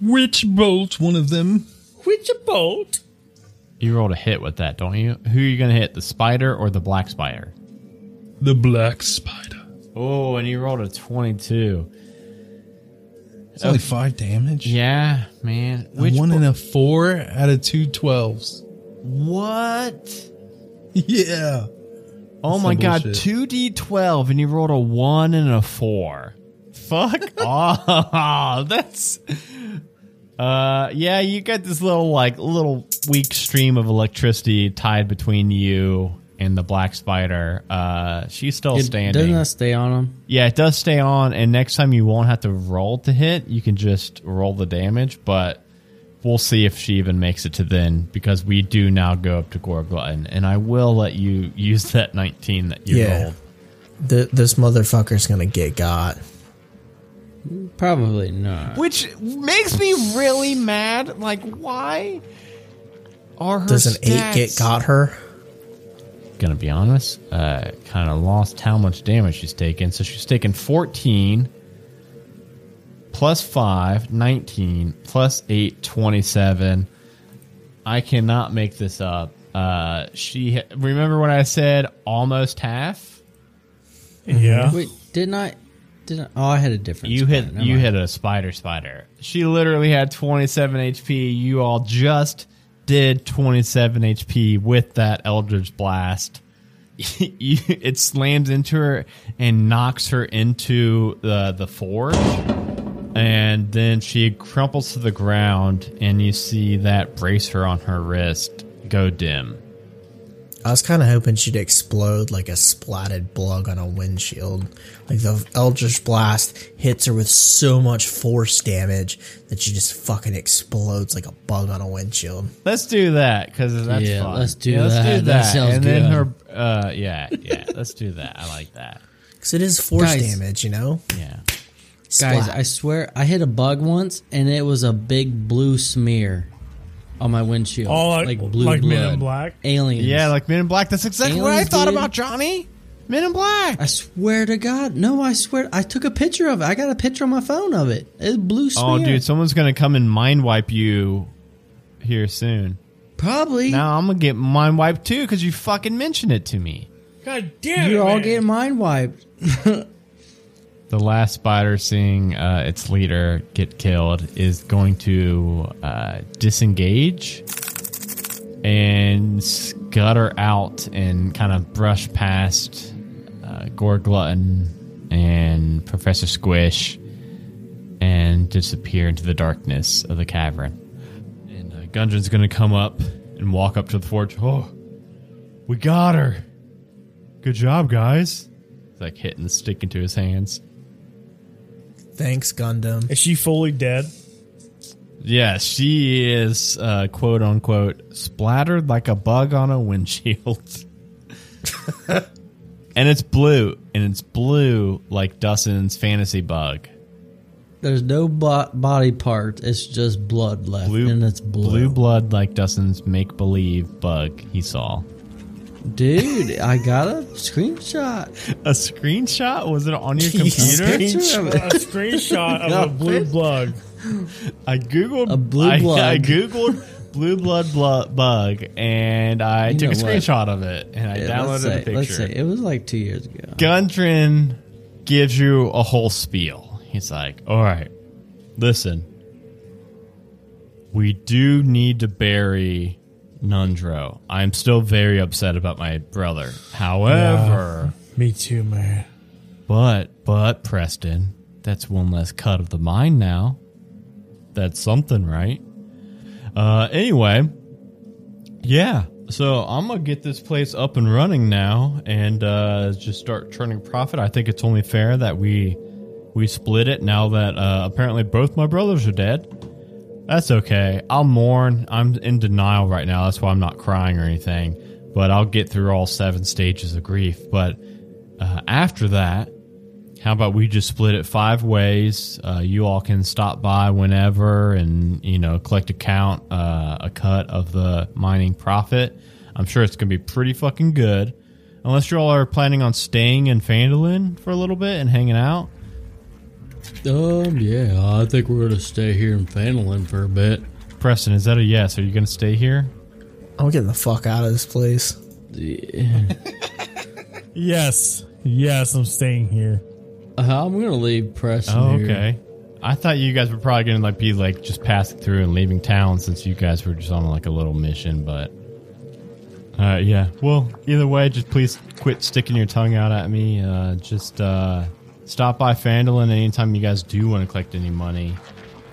witch bolt one of them. Witch bolt. You rolled a hit with that, don't you? Who are you going to hit, the spider or the black spider? The black spider. Oh, and you rolled a 22. It's only five damage. Yeah, man. A one and a four out of two twelves. What? Yeah. Oh That's my god, bullshit. two D twelve, and you rolled a one and a four. Fuck off. That's uh yeah, you got this little like little weak stream of electricity tied between you and the black spider. Uh she's still It- standing. Doesn't that stay on him? yeah, it does stay on, and next time you won't have to roll to hit. You can just roll the damage, but we'll see if she even makes it to then because we do now go up to Gorglutton, and I will let you use that 19 that you Yeah. rolled. Th this motherfucker's gonna get got. Probably not. Which makes me really mad. Like, why are her Does an eight get got her? Gonna be honest, uh, kind of lost how much damage she's taken. So she's taken 14 plus 5, 19 plus 8, 27. I cannot make this up. Uh, she remember when I said almost half? Yeah. Wait, didn't I? Didn't I? Oh, I had a different. You spot. hit Never you mind. hit a spider spider. She literally had 27 HP. You all just did 27 HP with that Eldritch Blast. It slams into her and knocks her into the the forge. And then she crumples to the ground and you see that bracer on her wrist go dim. I was kind of hoping she'd explode like a splatted bug on a windshield. Like the Eldritch Blast hits her with so much force damage that she just fucking explodes like a bug on a windshield. Let's do that because that's Yeah, fun. let's do Yeah, Let's that. do That that. sounds and then her, uh, yeah, yeah. let's do that. I like that. Because it is force Guys. damage, you know? Yeah. Guys, I swear I hit a bug once, and it was a big blue smear on my windshield, Oh, like- blue like Men in Black? aliens. Yeah, like Men in Black. That's exactly what I thought dude. about, Johnny. Men in Black. I swear to God, no, I swear, I took a picture of it. I got a picture on my phone of it. It's blue oh, smear. Oh, dude, someone's gonna come and mind wipe you here soon. probably. Now I'm gonna get mind wiped too because you fucking mentioned it to me. God damn it. You're all man. getting mind wiped. The last spider seeing uh, its leader get killed is going to uh, disengage and scutter out and kind of brush past uh, Gorglutton and Professor Squish and disappear into the darkness of the cavern. And uh, Gundren's gonna come up and walk up to the forge. Oh, we got her! Good job, guys! He's like hitting the stick into his hands. Thanks, Gundam. Is she fully dead? Yeah, she is uh, quote unquote splattered like a bug on a windshield. and it's blue, and it's blue like Dustin's fantasy bug. There's no bo- body part. It's just blood left, Blue, and it's blue. blue blood like Dustin's make believe bug he saw. Dude, I got a screenshot. A screenshot? Was it on your computer? Picture of A screenshot of No, a blue bitch. bug. I googled A blue I, blood. I googled blue blood blood bug, and I You took a know what? screenshot of it, and I Yeah, let's downloaded say, a let's picture. say it was like two years ago. Gundren gives you a whole spiel. He's like, all right, listen. We do need to bury Nundro. I'm still very upset about my brother. However, Me too, man. but, but, Preston, that's one less cut of the mine now. That's something, right? Uh, anyway, yeah. So I'm gonna get this place up and running now, and uh, just start turning profit. I think it's only fair that we we split it now that uh, apparently both my brothers are dead. That's okay. I'll mourn. I'm in denial right now. That's why I'm not crying or anything. But I'll get through all seven stages of grief. But uh, after that, how about we just split it five ways? Uh, you all can stop by whenever and you know collect a count, uh, a cut of the mining profit. I'm sure it's gonna be pretty fucking good, unless you all are planning on staying in Phandalin for a little bit and hanging out. Um, yeah, I think we're gonna stay here in Phandalin for a bit. Preston, is that a yes? Are you gonna stay here? I'm getting the fuck out of this place. Yes. Yes, I'm staying here. Uh, I'm gonna leave Preston Oh, here. okay. I thought you guys were probably gonna like be like just passing through and leaving town since you guys were just on like a little mission, but uh yeah. Well, either way, just please quit sticking your tongue out at me. Uh just uh stop by Phandalin anytime you guys do want to collect any money.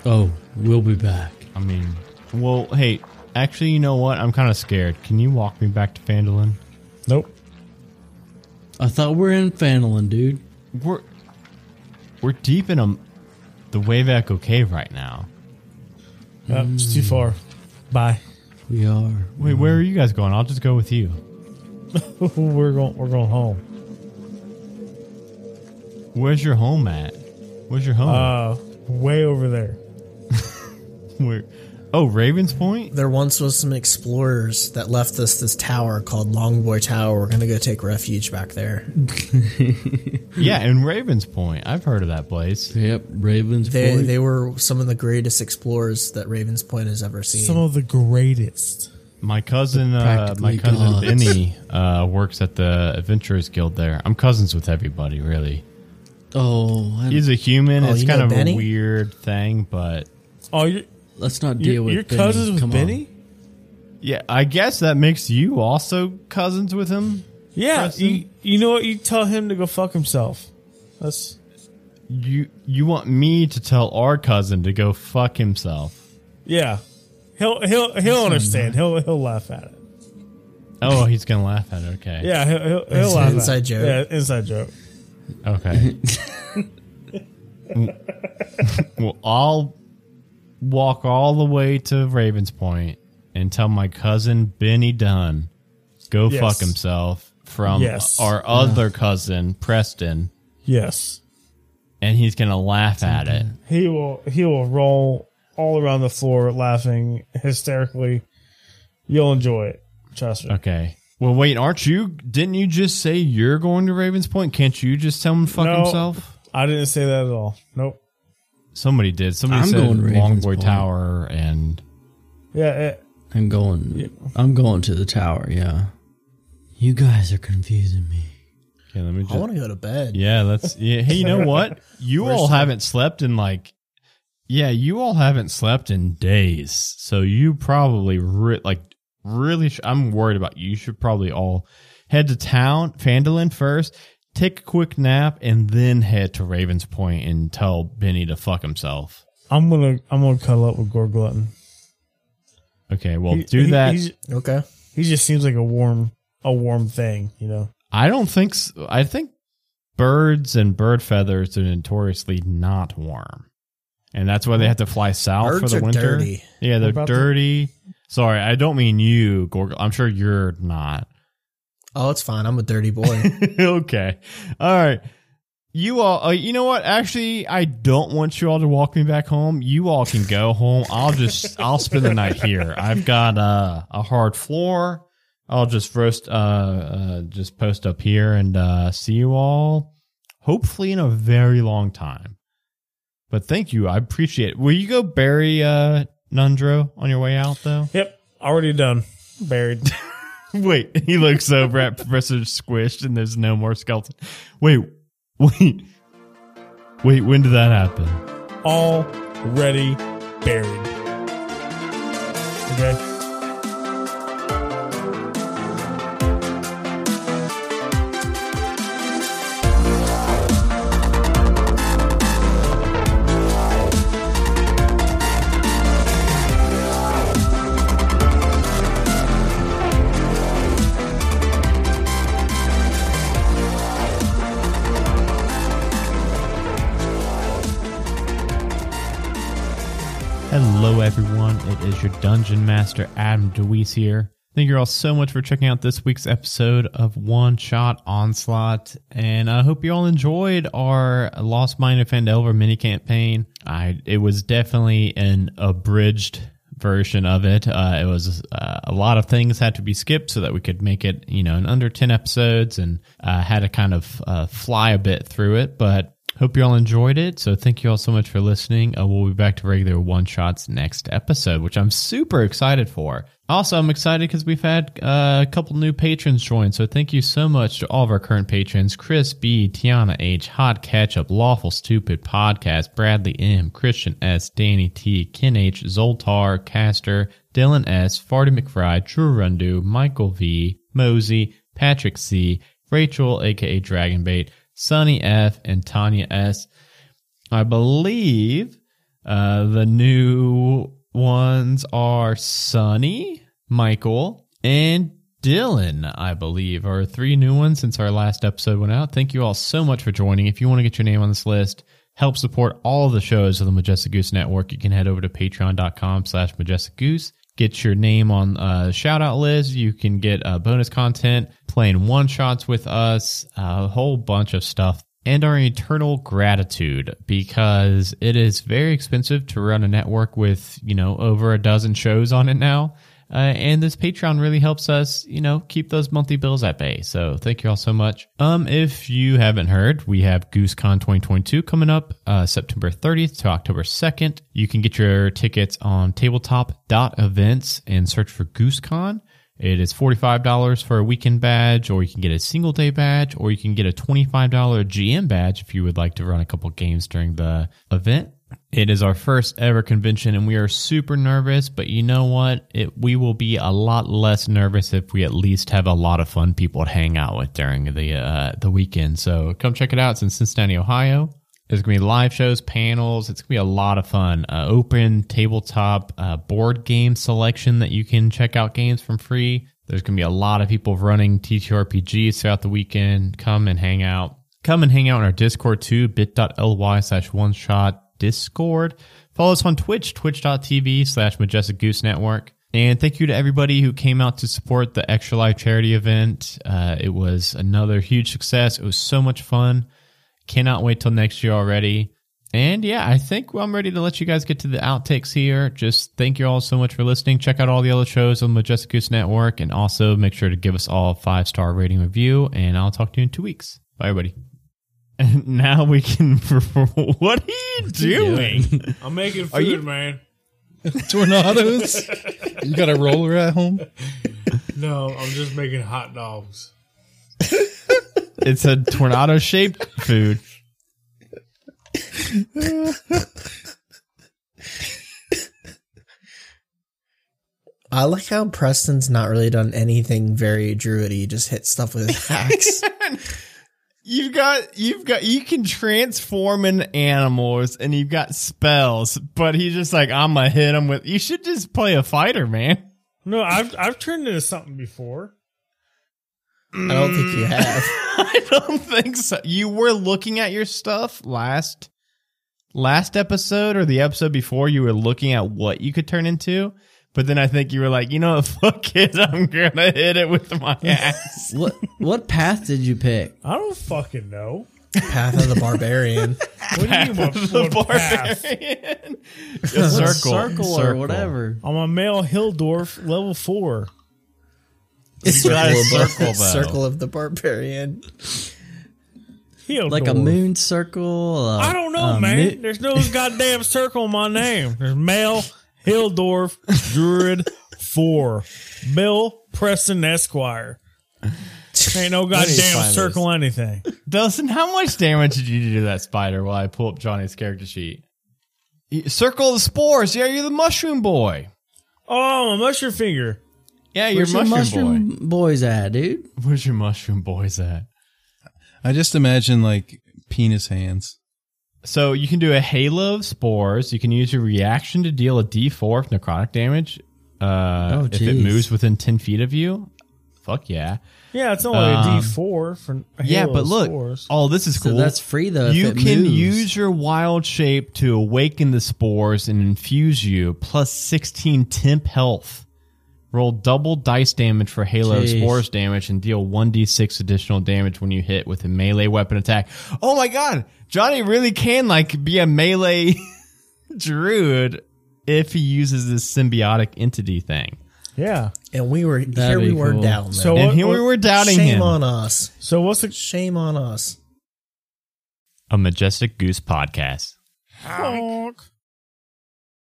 Oh, we'll be back. I mean well hey, actually you know what? I'm kinda scared. Can you walk me back to Phandalin? Nope. I thought we are in Phandalin, dude. We're we're deep in a the Wave Echo Cave right now. Yep, it's too hmm. far. Bye. We are. Wait, where are you guys going? I'll just go with you. we're going we're going home. Where's your home at? Where's your home? Uh way over there. Where? Oh, Ravens Point. There once was some explorers that left us this tower called Longboy Tower. We're gonna go take refuge back there. Yeah, in Ravens Point. I've heard of that place. Yep, Ravens They Point. they were some of the greatest explorers that Ravens Point has ever seen. Some of the greatest. My cousin, uh, my Practically cousin gods. Benny, uh, works at the Adventurers Guild there. I'm cousins with everybody, really. Oh, I'm- He's a human. Oh, it's you kind know of Benny? a weird thing, but Oh, you're, let's not deal you're, with you're Benny. cousins with Come on. Benny? yeah, I guess that makes you also cousins with him. Yeah. Preston? You, you know what? You tell him to go fuck himself. That's You you want me to tell our cousin to go fuck himself? yeah. He'll he'll he'll understand. He'll he'll laugh at it. Oh, he's gonna laugh at it. Okay. Yeah, he'll he'll, he'll It's an laugh inside at it. joke. Yeah, inside joke. Okay. well, I'll walk all the way to Ravens Point and tell my cousin Benny Dunn go Yes. fuck himself from Yes. our other cousin Preston, Yes. and he's gonna laugh at it. He will he will roll all around the floor laughing hysterically. You'll enjoy it. Trust me. Okay. Well, wait, aren't you? Didn't you just say you're going to Ravens Point? Can't you just tell him to fuck No. himself? I didn't say that at all. Nope. Somebody did. Somebody I'm said going to Ravens Longboy Point. Tower, and Yeah, it, I'm going. I'm going to the tower. Yeah. You guys are confusing me. okay, let me just. I want to go to bed. Yeah, let's. Yeah, hey, you know what? You all haven't slept in like. Yeah, you all haven't slept in days, so you probably like really. Sh- I'm worried about you. You should probably all head to town, Phandalin first. take a quick nap, and then head to Ravens Point and tell Benny to fuck himself. I'm gonna I'm gonna cuddle up with Gorglutton. Okay, well, He- do he- that. he's- Okay. he just seems like a warm a warm thing, you know. I don't think so. I think birds and bird feathers are notoriously not warm. And that's why they have to fly south Birds for the are winter. dirty. Yeah, they're about the- dirty. Sorry, I don't mean you, Gorg. I'm sure you're not. Oh, it's fine. I'm a dirty boy. okay. All right. You all, uh, you know what? Actually, I don't want you all to walk me back home. You all can go home. I'll just, I'll spend the night here. I've got uh, a hard floor. I'll just first, uh, uh, just post up here and uh, see you all. Hopefully, in a very long time. But thank you. I appreciate it. Will you go bury uh, Nundro on your way out, though? Yep, already done. Buried. Wait, he looks over at Professor Squished and there's no more skeleton. Wait, wait, wait, when did that happen? Already buried. Okay. It is your Dungeon Master, Adam DeWeese here. Thank you all so much for checking out this week's episode of One Shot Onslaught, and I hope you all enjoyed our Lost Mine of Phandelver mini campaign. I it was definitely an abridged version of it. Uh, it was uh, a lot of things had to be skipped so that we could make it, you know, in under ten episodes, and uh, had to kind of uh, fly a bit through it, but. Hope you all enjoyed it. So thank you all so much for listening. Uh, we'll be back to regular one shots next episode, which I'm super excited for. Also, I'm excited because we've had uh, a couple new patrons join. So thank you so much to all of our current patrons: Chris B, Tiana H, Hot Ketchup, Lawful Stupid Podcast, Bradley M, Christian S, Danny T, Ken H, Zoltar, Caster, Dylan S, Farty McFry, True Rundu, Michael V, Mosey, Patrick C, Rachel, aka Dragonbait. Sunny F, and Tanya S. I believe uh, the new ones are Sunny, Michael, and Dylan, I believe, are three new ones since our last episode went out. Thank you all so much for joining. If you want to get your name on this list, help support all of the shows of the Majestic Goose Network, you can head over to patreon.com slash majestic goose get your name on a shout out list. You can get uh, bonus content, playing one shots with us, a whole bunch of stuff, and our eternal gratitude because it is very expensive to run a network with, you know, over a dozen shows on it now. Uh, and this Patreon really helps us, you know, keep those monthly bills at bay. So thank you all so much. Um, if you haven't heard, we have GooseCon 2022 coming up, uh, September 30th to October 2nd. You can get your tickets on tabletop.events and search for GooseCon. It is $45 for a weekend badge, or you can get a single day badge, or you can get a $25 GM badge if you would like to run a couple games during the event. It is our first ever convention and we are super nervous, but you know what? It, we will be a lot less nervous if we at least have a lot of fun people to hang out with during the, uh, the weekend. So come check it out. It's in Cincinnati, Ohio. There's going to be live shows, panels. It's going to be a lot of fun. Uh, open tabletop uh, board game selection that you can check out games from free. There's going to be a lot of people running TTRPGs throughout the weekend. Come and hang out. Come and hang out in our Discord too, bit.ly slash one shot Discord. Follow us on Twitch, twitch.tv slash Majestic Goose Network. And thank you to everybody who came out to support the Extra Life charity event. Uh, it was another huge success. It was so much fun. Cannot wait till next year already. And yeah, I think I'm ready to let you guys get to the outtakes here. Just thank you all so much for listening. Check out all the other shows on Majestic Goose Network and also make sure to give us all a five star rating review. And I'll talk to you in two weeks. Bye, everybody. And now we can. what are you doing? I'm making food, Are you- man. Tornadoes. you got a roller at home? No, I'm just making hot dogs. It's a tornado shaped food. I like how Preston's not really done anything very druidy. Just hit stuff with his axe. You've got you've got you can transform in animals and you've got spells, but he's just like I'm gonna hit him with. You should just play a fighter, man. No, I've I've turned into something before. I don't think you have. I don't think so. You were looking at your stuff last last episode or the episode before. You were looking at what you could turn into, but then I think you were like, you know, what, fuck it, I'm gonna hit it with my ass. What what path did you pick? I don't fucking know. Path of the Barbarian. What do you mean? What, the what barbarian. A circle, circle or whatever. I'm a male Hill Dwarf level four. got a circle, though. circle of the Barbarian. Hill Dwarf. Like a moon circle. I don't know, man. There's no goddamn circle in my name. There's male Hill Dwarf Druid four. Bill Preston Esquire. Ain't no goddamn find circle anything. Dustin, how much damage did you do to that spider while I pull up Johnny's character sheet? Circle the spores. Yeah, you're the mushroom boy. Oh, a mushroom finger. Yeah, you're Where's your mushroom, boy. boys at, dude? Where's your mushroom boys at? I just imagine like penis hands. So you can do a halo of spores. You can use your reaction to deal a D4 of necrotic damage. Uh, Oh, if it moves within 10 feet of you. Fuck yeah. Yeah, it's only Um, a D four for a Yeah, halo but of look. spores. Oh, this is So cool. that's free though. if you it can moves. use your wild shape to awaken the spores and infuse you, plus 16 temp health. Roll double dice damage for Halo Jeez. Spores damage and deal 1d6 additional damage when you hit with a melee weapon attack. Oh my god, Johnny really can like be a melee druid if he uses this symbiotic entity thing. Yeah. And we were That'd here. We be were cool. down. So So and what- here we were doubting shame him. on us. So what's the Shame on us. A Majestic Goose podcast. honk?